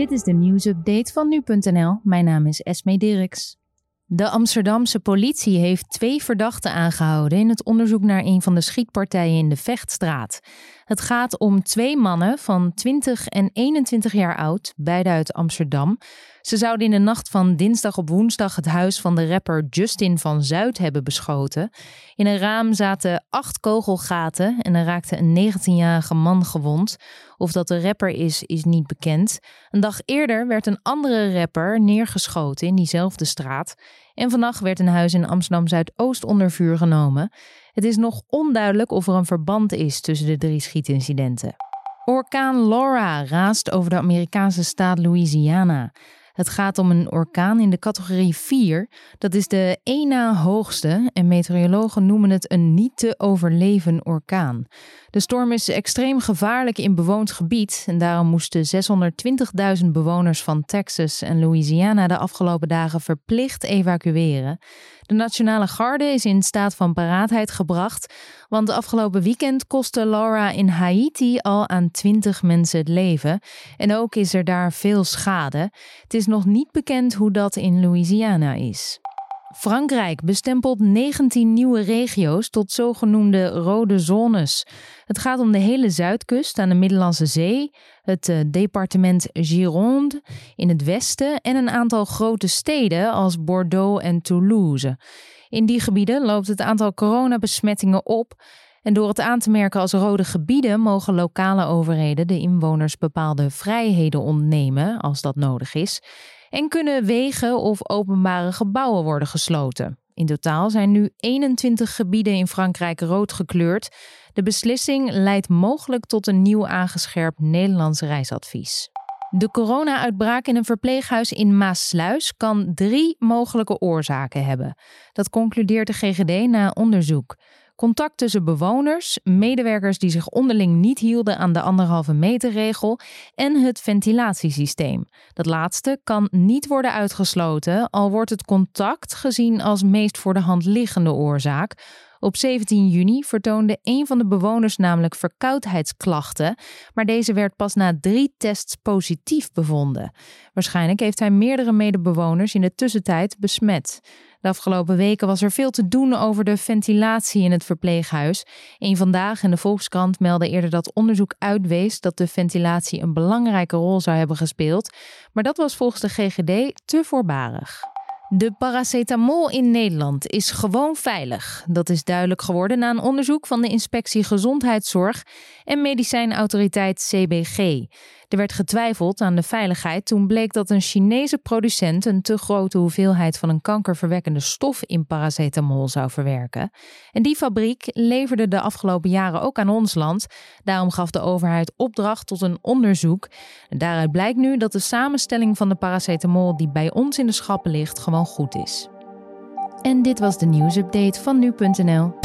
Dit is de nieuwsupdate van nu.nl. Mijn naam is Esme Dirks. De Amsterdamse politie heeft twee verdachten aangehouden in het onderzoek naar een van de schietpartijen in de Vechtstraat. Het gaat om twee mannen van 20 en 21 jaar oud, beide uit Amsterdam. Ze zouden in de nacht van dinsdag op woensdag het huis van de rapper Justin van Zuid hebben beschoten. In een raam zaten acht kogelgaten en er raakte een 19-jarige man gewond. Of dat de rapper is, is niet bekend. Een dag eerder werd een andere rapper neergeschoten in diezelfde straat. En vannacht werd een huis in Amsterdam Zuidoost onder vuur genomen. Het is nog onduidelijk of er een verband is tussen de drie schietincidenten. Orkaan Laura raast over de Amerikaanse staat Louisiana. Het gaat om een orkaan in de categorie 4. Dat is de één na hoogste en meteorologen noemen het een niet te overleven orkaan. De storm is extreem gevaarlijk in bewoond gebied en daarom moesten 620.000 bewoners van Texas en Louisiana de afgelopen dagen verplicht evacueren. De Nationale Garde is in staat van paraatheid gebracht, want de afgelopen weekend kostte Laura in Haiti al aan 20 mensen het leven. En ook is er daar veel schade. Het is nog niet bekend hoe dat in Louisiana is. Frankrijk bestempelt 19 nieuwe regio's tot zogenoemde rode zones. Het gaat om de hele zuidkust aan de Middellandse Zee, het eh, departement Gironde in het westen en een aantal grote steden als Bordeaux en Toulouse. In die gebieden loopt het aantal coronabesmettingen op. En door het aan te merken als rode gebieden mogen lokale overheden de inwoners bepaalde vrijheden ontnemen als dat nodig is en kunnen wegen of openbare gebouwen worden gesloten. In totaal zijn nu 21 gebieden in Frankrijk rood gekleurd. De beslissing leidt mogelijk tot een nieuw aangescherpt Nederlands reisadvies. De corona-uitbraak in een verpleeghuis in Maasluis kan drie mogelijke oorzaken hebben. Dat concludeert de GGD na onderzoek. Contact tussen bewoners, medewerkers die zich onderling niet hielden aan de anderhalve meter regel en het ventilatiesysteem. Dat laatste kan niet worden uitgesloten, al wordt het contact gezien als meest voor de hand liggende oorzaak. Op 17 juni vertoonde een van de bewoners namelijk verkoudheidsklachten, maar deze werd pas na drie tests positief bevonden. Waarschijnlijk heeft hij meerdere medebewoners in de tussentijd besmet. De afgelopen weken was er veel te doen over de ventilatie in het verpleeghuis. Een vandaag in de Volkskrant meldde eerder dat onderzoek uitwees dat de ventilatie een belangrijke rol zou hebben gespeeld, maar dat was volgens de GGD te voorbarig. De paracetamol in Nederland is gewoon veilig. Dat is duidelijk geworden na een onderzoek van de Inspectie Gezondheidszorg en Medicijnautoriteit CBG. Er werd getwijfeld aan de veiligheid toen bleek dat een Chinese producent een te grote hoeveelheid van een kankerverwekkende stof in paracetamol zou verwerken. En die fabriek leverde de afgelopen jaren ook aan ons land. Daarom gaf de overheid opdracht tot een onderzoek. Daaruit blijkt nu dat de samenstelling van de paracetamol die bij ons in de schappen ligt gewoon goed is. En dit was de nieuwsupdate van nu.nl.